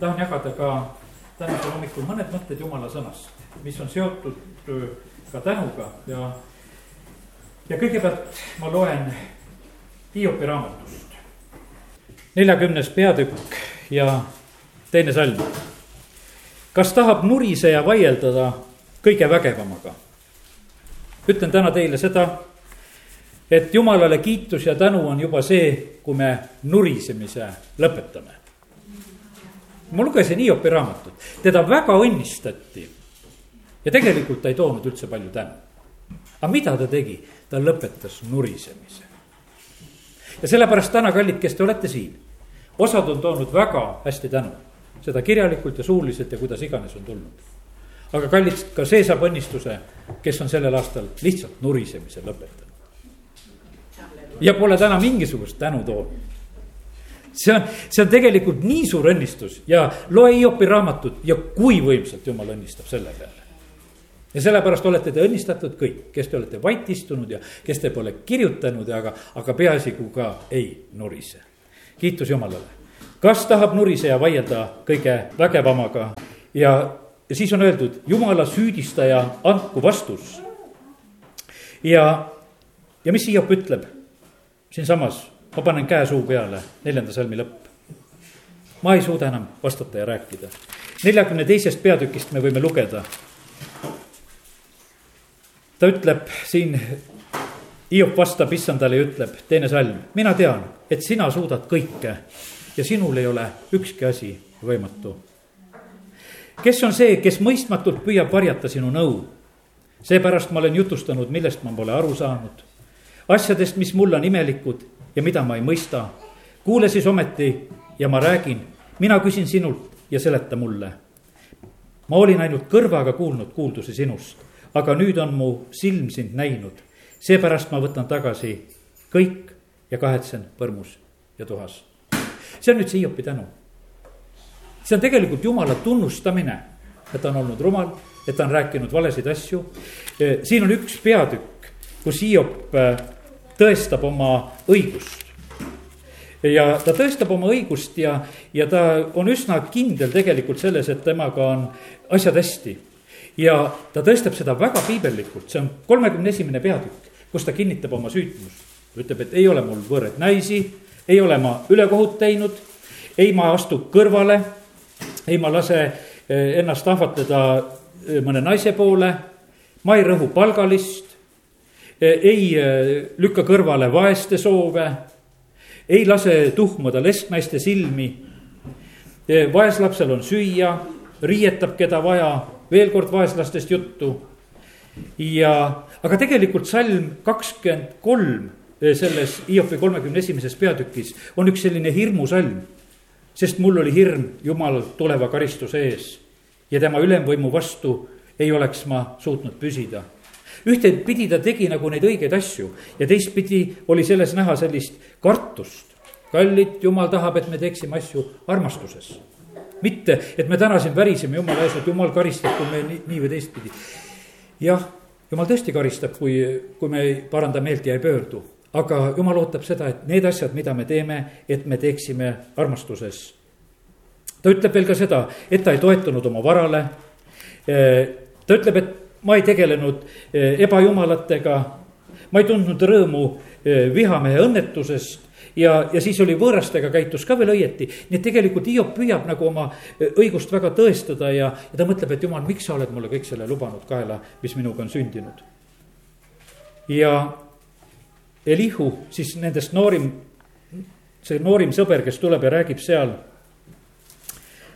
tahan jagada ka tänasel hommikul mõned mõtted jumala sõnast, mis on seotud ka tänuga ja. ja kõigepealt ma loen Hiopi raamatust. neljakümnes peatükk ja teine salm. kas tahab nuriseja vaieldada kõige vägevamaga? ütlen täna teile seda, et jumalale kiitus ja tänu on juba see, kui me nurisemise lõpetame. Ma lugesin Hiopi raamatut, teda väga õnnistati. ja tegelikult ta ei toonud üldse palju tänu. aga mida ta tegi? ta lõpetas nurisemise. ja sellepärast täna, kallid, kes te olete siin, osad on toonud väga hästi tänu, seda kirjalikult ja suuliselt ja kuidas iganes on tulnud aga kallid, ka see saab õnnistuse, kes on sellel aastal lihtsalt nurisemise lõpetanud. ja pole täna mingisugust tänu toonud see on, see on tegelikult nii suur õnnistus ja loe Hiopi raamatut ja kui võimsalt jumal õnnistab selle peale. ja sellepärast olete te õnnistatud kõik, kes te olete vait istunud ja kes te pole kirjutanud, aga, aga peaasi, kui ka ei nurise. kiitus Jumalale. kas tahab nuriseja vaielda kõige vägevamaga ja ja siis on öeldud, jumala süüdistaja andku vastus. ja, ja mis Hiop ütleb siinsamas, ma panen käe suu peale, neljanda salmi lõpp. ma ei suuda enam vastata ja rääkida. neljakümne teisest peatükist me võime lugeda. ta ütleb siin, Hiop vastab issandale ja ütleb, teine salm, mina tean, et sina suudad kõike ja sinul ei ole ükski asi võimatu kes on see, kes mõistmatult püüab varjata sinu nõu? seepärast ma olen jutustanud, millest ma pole aru saanud. Asjadest, mis mulle on imelikud ja mida ma ei mõista. kuule siis ometi ja ma räägin, mina küsin sinult ja seleta mulle. ma olin ainult kõrvaga kuulnud kuuldusi sinust, aga nüüd on mu silm sind näinud. seepärast ma võtan tagasi kõik ja kahetsen põrmus ja tuhas. see on nüüd see Hiopi tänu see on tegelikult jumala tunnustamine, et ta on olnud rumal, et ta on rääkinud valesid asju. siin on üks peatükk, kus Hiop äh, tõestab oma õigust. ja ta tõestab oma õigust ja, ja ta on üsna kindel tegelikult selles, et temaga on asjad hästi. ja ta tõestab seda väga piibellikult, see on kolmekümne esimene peatükk, kus ta kinnitab oma süütmust. ütleb, et ei ole mul võõraid naisi, ei ole ma ülekohut teinud, ei ma astu kõrvale ei, ma lase eh, ennast ahvatleda eh, mõne naise poole, ma ei rõhu palgalist, ei lükka kõrvale vaeste soove, ei lase tuhmuda lesknaiste silmi. vaeslapsel on süüa, riietab, keda vaja, veel kord vaeslastest juttu. ja, aga tegelikult salm kakskümmend kolm selles Hiopi kolmekümne esimeses peatükis on üks selline hirmusalm sest mul oli hirm Jumal tuleva karistuse ees ja tema ülemvõimu vastu ei oleks ma suutnud püsida. Ühtepidi ta tegi nagu neid õigeid asju ja teistpidi oli selles näha sellist kartust. kallid, Jumal tahab, et me teeksime asju armastuses. mitte, et me täna siin väriseme Jumala ees, et Jumal karistab, kui me nii, nii või teistpidi. jah, Jumal tõesti karistab, kui, kui me ei paranda meelt ja ei pöördu aga jumal ootab seda, et need asjad, mida me teeme, et me teeksime armastuses. ta ütleb veel ka seda, et ta ei toetunud oma varale. ta ütleb, et ma ei tegelenud ebajumalatega, ma ei tundnud rõõmu vihamehe õnnetusest ja, ja siis oli võõrastega käitus ka veel õieti. nii et tegelikult Hiop püüab nagu oma õigust väga tõestada ja, ja ta mõtleb, et jumal, miks sa oled mulle kõik selle lubanud kaela, mis minuga on sündinud. ja Elihu, siis nendest noorim, see noorim sõber, kes tuleb ja räägib seal.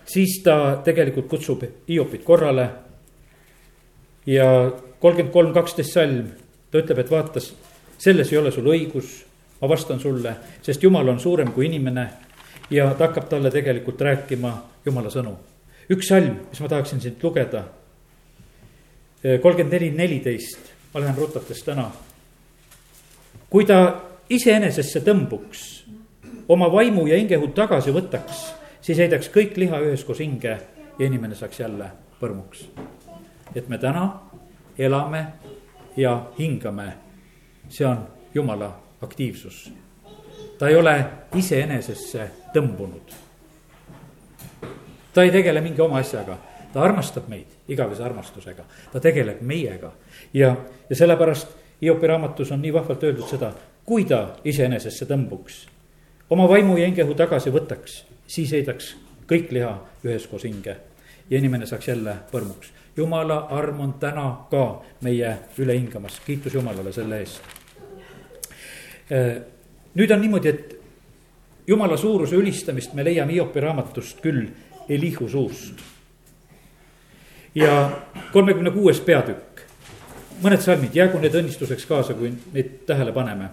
siis ta tegelikult kutsub Hiopit korrale. Ja kolmkümmend kolm, kaksteist salm, ta ütleb, et vaatas, selles ei ole sul õigus, ma vastan sulle, sest jumal on suurem kui inimene. ja ta hakkab talle tegelikult rääkima jumala sõnu. üks salm, mis ma tahaksin siit lugeda. kolmkümmend neli, neliteist, ma lähen rutates täna kui ta iseenesesse tõmbuks, oma vaimu ja hingehud tagasi võtaks, siis heidaks kõik liha üheskoos hinge ja inimene saaks jälle põrmuks. Et me täna elame ja hingame, see on jumala aktiivsus. ta ei ole iseenesesse tõmbunud. ta ei tegele mingi oma asjaga, ta armastab meid igavese armastusega, ta tegeleb meiega ja, ja sellepärast Hiopi raamatus on nii vahvalt öeldud seda, kui ta iseenesesse tõmbuks, oma vaimu ja hingehu tagasi võtaks, siis heidaks kõik liha üheskoos hinge ja inimene saaks jälle põrmuks. Jumala arm on täna ka meie üle hingamas, kiitus Jumalale selle eest. nüüd on niimoodi, et jumala suuruse ülistamist me leiame Hiopi raamatust küll Elihu suust. ja kolmekümne kuues peatükk, mõned salmid, jäägu need õnnistuseks kaasa, kui neid tähele paneme.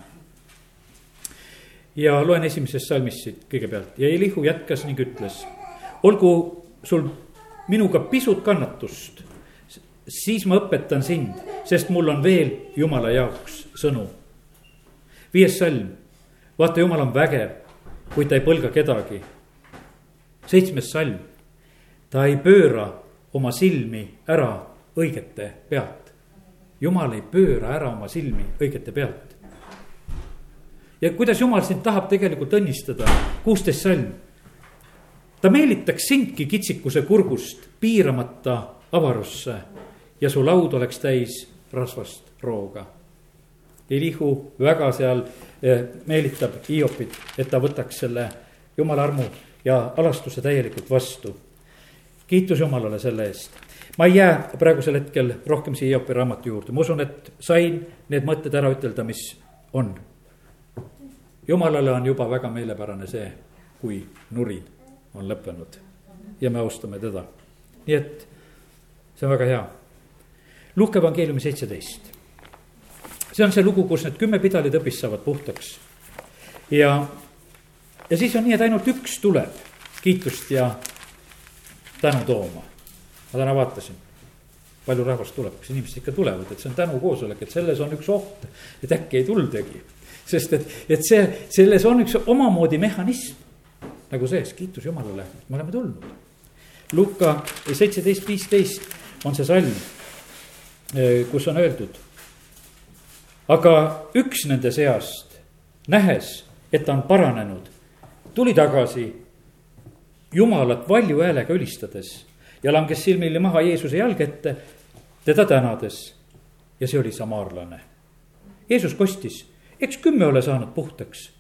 ja loen esimesest salmist siit kõigepealt ja Elihu jätkas ning ütles, olgu sul minuga pisut kannatust, siis ma õpetan sind, sest mul on veel jumala jaoks sõnu. viies salm, vaata, jumal on vägev, kuid ta ei põlga kedagi. seitsmes salm, ta ei pööra oma silmi ära õigete pealt. jumal ei pööra ära oma silmi õigete pealt. ja kuidas jumal sind tahab tegelikult õnnistada, kuusteist salm ta meelitaks sindki kitsikuse kurgust piiramata avarusse ja su laud oleks täis rasvast rooga. Elihu väga seal eh, meelitab Hiopit, et ta võtaks selle jumala armu ja alastuse täielikult vastu. kiitus Jumalale selle eest. ma ei jää praegusel hetkel rohkem siia Hiopi raamatu juurde, ma usun, et sain need mõtted ära ütelda, mis on. jumalale on juba väga meelepärane see, kui nurin on lõppenud ja me austame teda. nii et see on väga hea. Luuke evangeeliumi seitseteist. see on see lugu, kus need kümme pidalitõbist saavad puhtaks. ja, ja siis on nii, et ainult üks tuleb kiitust ja tänu tooma. ma täna vaatasin, palju rahvast tuleb, kas inimesed ikka tulevad, et see on tänukoosolek, et selles on üks oht, et äkki ei tuldagi. sest et, et see, selles on üks omamoodi mehhanism nagu sees, kiitus Jumalale, me oleme tulnud. Luka seitseteist, viisteist on see salm, kus on öeldud. aga üks nende seast, nähes, et ta on paranenud, tuli tagasi Jumalat valju häälega ülistades ja langes silmili maha Jeesuse jalge ette, teda tänades. ja see oli samaarlane. Jeesus kostis, eks kümme ole saanud puhtaks.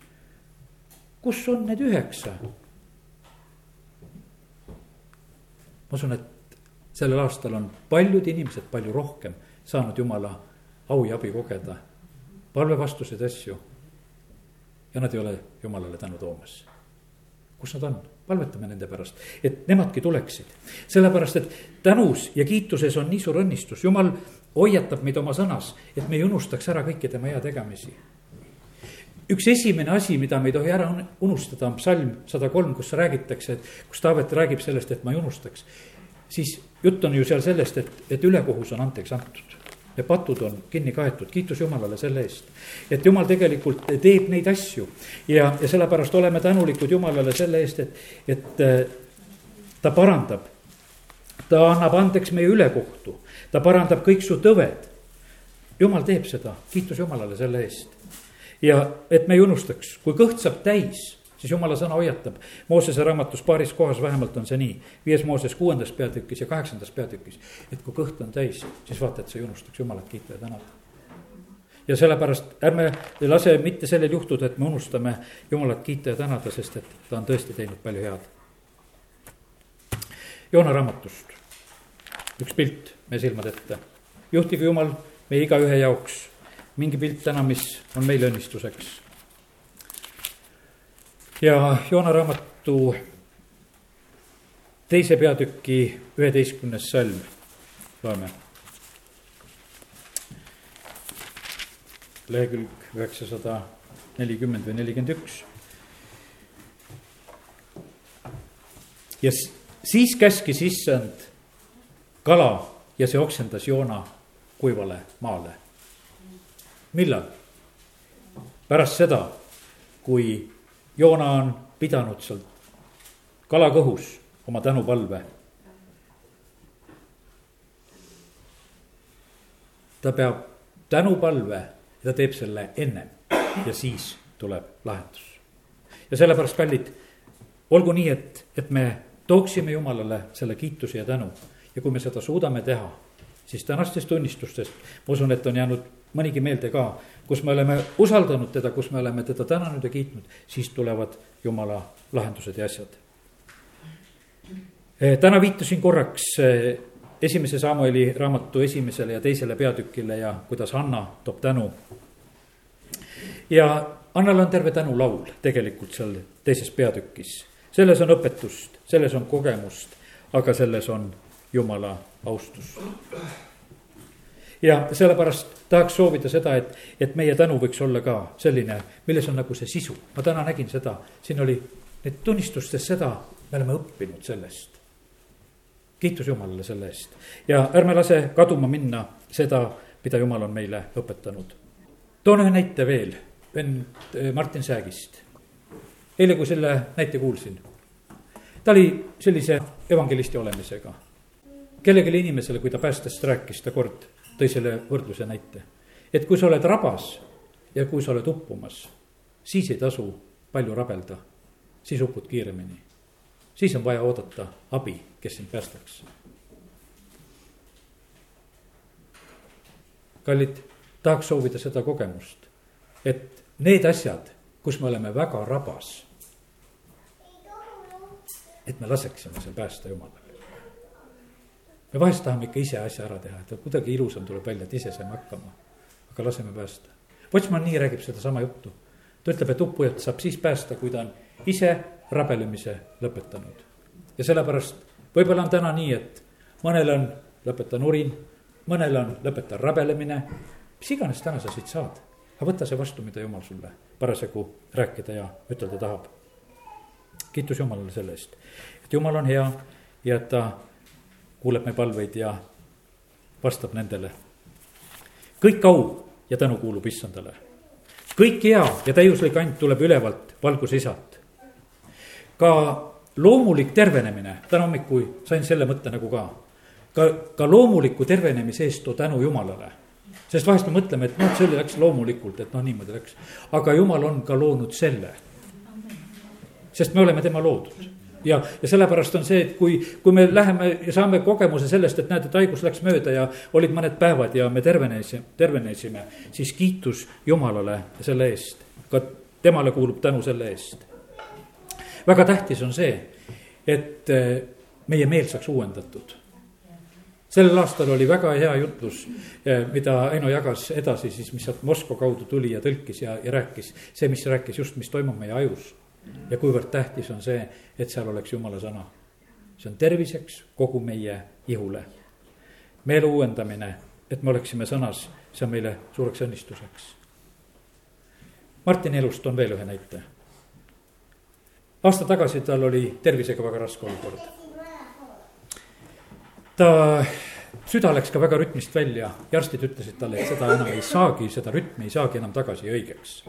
kus on need üheksa? ma usun, et sellel aastal on paljud inimesed palju rohkem saanud jumala au ja abi kogeda, palvevastuseid, asju. ja nad ei ole jumalale tänu toomas. kus nad on, palvetame nende pärast, et nemadki tuleksid. sellepärast, et tänus ja kiituses on nii suur õnnistus, jumal hoiatab meid oma sõnas, et me ei unustaks ära kõiki tema heategemisi üks esimene asi, mida me ei tohi ära unustada, on psalm sada kolm, kus räägitakse, et kus Taavet räägib sellest, et ma ei unustaks. Siis jutt on ju seal sellest, et, et ülekohus on anteks antud ja patud on kinni kaetud, kiitus Jumalale selle eest. et Jumal tegelikult teeb neid asju ja, ja sellepärast oleme tänulikud Jumalale selle eest, et, et äh, ta parandab. ta annab andeks meie ülekohtu, ta parandab kõik su tõved. Jumal teeb seda, kiitus Jumalale selle eest ja et me ei unustaks, kui kõht saab täis, siis jumala sõna hoiatab. Moosese raamatus paaris kohas vähemalt on see nii, viies Mooses kuuendas peatükis ja kaheksandas peatükis. et kui kõht on täis, siis vaata, et sa ei unustaks jumalat kiita ja tänada. ja sellepärast ärme lase mitte sellel juhtuda, et me unustame jumalat kiita ja tänada, sest et ta on tõesti teinud palju head. Joona raamatust üks pilt meie silmade ette. juhtige Jumal meie igaühe jaoks mingi pilt täna, mis on meile õnnistuseks. Ja Joona raamatu teise peatüki üheteistkümnes salm, loeme. lehekülg üheksasada nelikümmend või nelikümmend üks. ja siis käskis issand kala ja see oksendas Joona kuivale maale millal? pärast seda, kui Joona on pidanud seal kalakõhus oma tänupalve. ta peab tänupalve ta teeb selle ennem ja siis tuleb lahendus. ja sellepärast, kallid, olgu nii, et, et me tooksime Jumalale selle kiituse ja tänu. ja kui me seda suudame teha, siis tänastest tunnistustest, ma usun, et on jäänud mõnigi meelde ka, kus me oleme usaldanud teda, kus me oleme teda tänanud ja kiitnud, siis tulevad Jumala lahendused ja asjad. Eh, täna viitasin korraks eh, esimese Samueli raamatu esimesele ja teisele peatükile ja kuidas Anna toob tänu. ja Annal on terve tänulaul tegelikult seal teises peatükis. selles on õpetust, selles on kogemust, aga selles on Jumala austus. Ja sellepärast tahaks soovida seda, et, et meie tänu võiks olla ka selline, milles on nagu see sisu. ma täna nägin seda, siin oli nüüd tunnistustes seda, me oleme õppinud sellest kiitus Jumalale selle eest ja ärme lase kaduma minna seda, mida Jumal on meile õpetanud. toon ühe näite veel, vend eh, Martin Säägist. eile, kui selle näite kuulsin, ta oli sellise evangelisti olemisega. kellelegi inimesele, kui ta päästest rääkis, ta kord tõi selle võrdluse näite. et kui sa oled rabas ja kui sa oled uppumas, siis ei tasu palju rabelda, siis upud kiiremini siis on vaja oodata abi, kes sind päästaks. kallid, tahaks soovida seda kogemust, et need asjad, kus me oleme väga rabas, et me laseksime seal päästa Jumalale. Me vahest tahame ikka ise asja ära teha, et kuidagi ilusam tuleb välja, et ise saame hakkama, aga laseme päästa. Watchman nii räägib sedasama juttu, ta ütleb, et uppujat saab siis päästa, kui ta on ise rabelemise lõpetanud. ja sellepärast võib-olla on täna nii, et mõnel on lõpeta nurin, mõnel on lõpeta rabelemine, mis iganes täna sa siit saad. aga võta see vastu, mida jumal sulle parasjagu rääkida ja ütelda tahab. kiitus Jumalale selle eest, et Jumal on hea ja et ta kuuleb meie palveid ja vastab nendele. kõik au ja tänu kuulub issandale. kõik hea ja täiuslik and tuleb ülevalt valguse isalt ka loomulik tervenemine, täna hommikul sain selle mõtte nagu ka. ka, ka loomuliku tervenemise eest too tänu Jumalale. sest vahest me mõtleme, et noh, see läks loomulikult, et noh, niimoodi läks. aga Jumal on ka loonud selle. sest me oleme tema loodud ja, ja sellepärast on see, et kui, kui me läheme ja saame kogemuse sellest, et näed, et haigus läks mööda ja olid mõned päevad ja me tervenesime, tervenesime, siis kiitus Jumalale selle eest. ka temale kuulub tänu selle eest väga tähtis on see, et eh, meie meel saaks uuendatud. sellel aastal oli väga hea jutlus, eh, mida Aino jagas edasi siis, mis sealt Moskva kaudu tuli ja tõlkis ja, ja rääkis. see, mis rääkis just, mis toimub meie ajus. Ja kuivõrd tähtis on see, et seal oleks jumala sõna. see on terviseks kogu meie ihule. meele uuendamine, et me oleksime sõnas, see on meile suureks õnnistuseks. Martini elust on veel ühe näite aasta tagasi tal oli tervisega väga raske olukord. ta, süda läks ka väga rütmist välja ja arstid ütlesid talle, et seda enam ei saagi, seda rütmi ei saagi enam tagasi õigeks.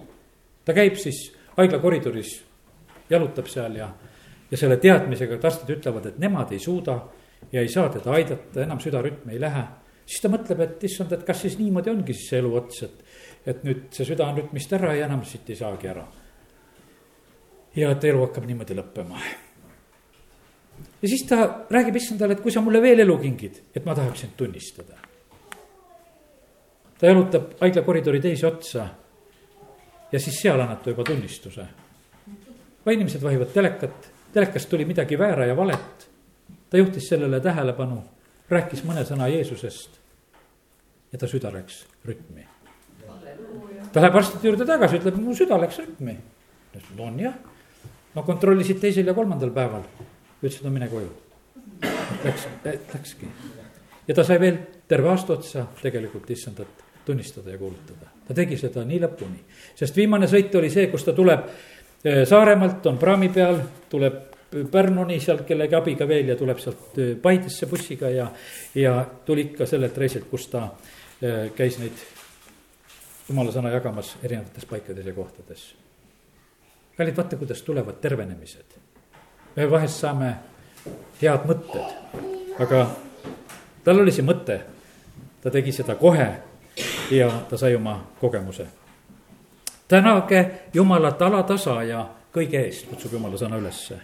ta käib siis haigla koridoris, jalutab seal ja, ja selle teadmisega, et arstid ütlevad, et nemad ei suuda ja ei saa teda aidata, enam südarütm ei lähe. siis ta mõtleb, et issand, et kas siis niimoodi ongi siis see elu ots, et, et nüüd see süda on rütmist ära ja enam siit ei saagi ära ja et elu hakkab niimoodi lõppema. ja siis ta räägib issandale, et kui sa mulle veel elu kingid, et ma tahaks sind tunnistada. ta jalutab haigla koridori teise otsa ja siis seal annab ta juba tunnistuse. Inimesed vahivad telekat, telekast tuli midagi väära ja valet. ta juhtis sellele tähelepanu, rääkis mõne sõna Jeesusest ja ta süda läks rütmi. ta läheb arstide juurde tagasi, ütleb, mu süda läks rütmi. on jah no kontrollisid teisel ja kolmandal päeval, ütlesid, no mine koju. Läks, läkski ja ta sai veel terve aasta otsa tegelikult issandat tunnistada ja kuulutada. ta tegi seda nii lõpuni, sest viimane sõit oli see, kus ta tuleb eh, Saaremaalt, on praami peal, tuleb Pärnuni sealt kellegi abiga veel ja tuleb sealt eh, Paidesse bussiga ja, ja tuli ikka sellelt reisilt, kus ta käis neid jumala sõna jagamas erinevates paikades ja kohtades kallid, vaata, kuidas tulevad tervenemised. me vahest saame head mõtted, aga tal oli see mõte, ta tegi seda kohe ja ta sai oma kogemuse. Tänage Jumalat alatasa ja kõige eest, kutsub Jumala sõna ülesse.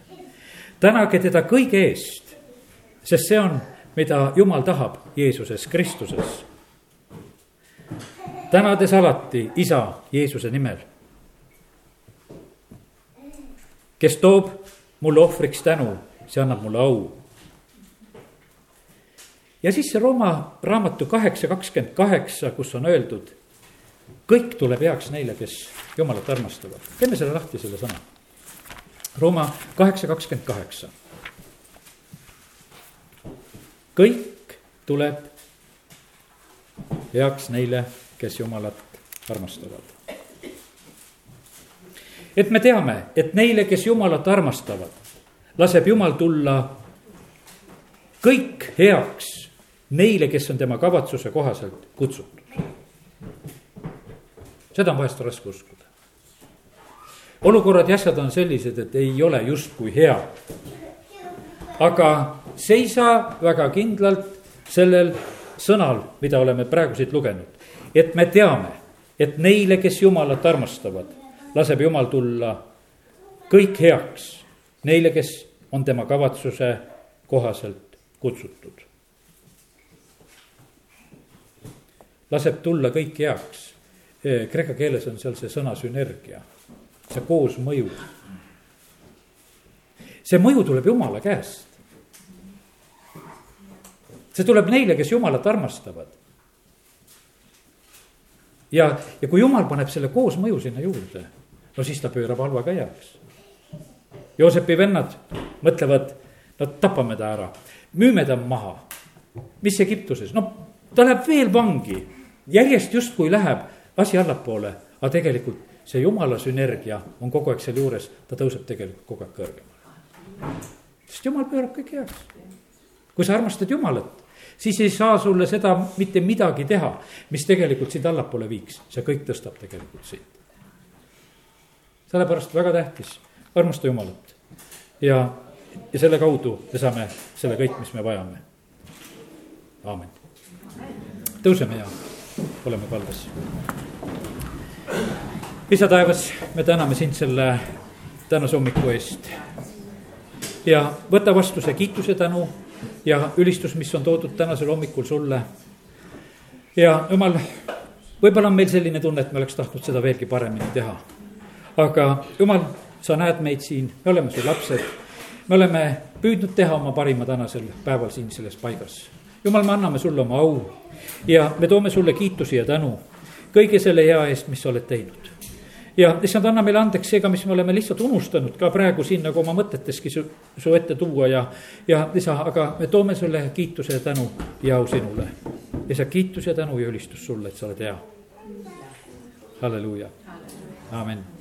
tänage teda kõige eest, sest see on, mida Jumal tahab Jeesuses Kristuses. tänades alati isa Jeesuse nimel. kes toob mulle ohvriks tänu, see annab mulle au. ja siis see Rooma raamatu kaheksa kakskümmend kaheksa, kus on öeldud, kõik tuleb heaks neile, kes Jumalat armastavad. teeme selle lahti, selle sõna. Rooma kaheksa kakskümmend kaheksa kõik tuleb heaks neile, kes Jumalat armastavad. et me teame, et neile, kes Jumalat armastavad, laseb Jumal tulla kõik heaks neile, kes on tema kavatsuse kohaselt kutsutud. Seda on vahest raske uskuda. olukorrad ja asjad on sellised, et ei ole justkui hea. aga seisa väga kindlalt sellel sõnal, mida oleme praegu siit lugenud. et me teame, et neile, kes Jumalat armastavad, laseb Jumal tulla kõik heaks. Neile, kes on tema kavatsuse kohaselt kutsutud. laseb tulla kõik heaks. Kreeka keeles on seal see sõna sünergia, see koosmõju. see mõju tuleb Jumala käest see tuleb neile, kes Jumalat armastavad. ja, ja kui Jumal paneb selle koosmõju sinna juurde, no siis ta pöörab halva ka heaks. Joosepi vennad mõtlevad, no tapame ta ära, müüme ta maha. mis Egiptuses, no ta läheb veel vangi, järjest justkui läheb asi allapoole, aga tegelikult see jumala sünergia on kogu aeg seal juures, ta tõuseb tegelikult kogu aeg kõrgemale. sest jumal pöörab kõik heaks. kui sa armastad Jumalat, siis ei saa sulle seda mitte midagi teha, mis tegelikult sind allapoole viiks, see kõik tõstab tegelikult sind. sellepärast väga tähtis, armasta Jumalat ja, ja selle kaudu me saame selle kõik, mis me vajame. aamen. tõuseme ja oleme palves. Isa taevas, me täname sind selle tänase hommiku eest. ja võta vastu see kiituse tänu ja ülistus, mis on toodud tänasel hommikul sulle. ja jumal, võib-olla on meil selline tunne, et me oleks tahtnud seda veelgi paremini teha. aga jumal, sa näed meid siin, me oleme su lapsed. me oleme püüdnud teha oma parima tänasel päeval siin selles paigas. jumal, me anname sulle oma au ja me toome sulle kiitusi ja tänu kõige selle hea eest, mis sa oled teinud ja issand, anna meile andeks seega, mis me oleme lihtsalt unustanud ka praegu siin nagu oma mõteteski su, su ette tuua ja, ja isa, aga me toome sulle kiituse ja tänu ja au sinule. isa, kiitus ja tänu ja ülistus sulle, et sa oled hea. halleluuja, amin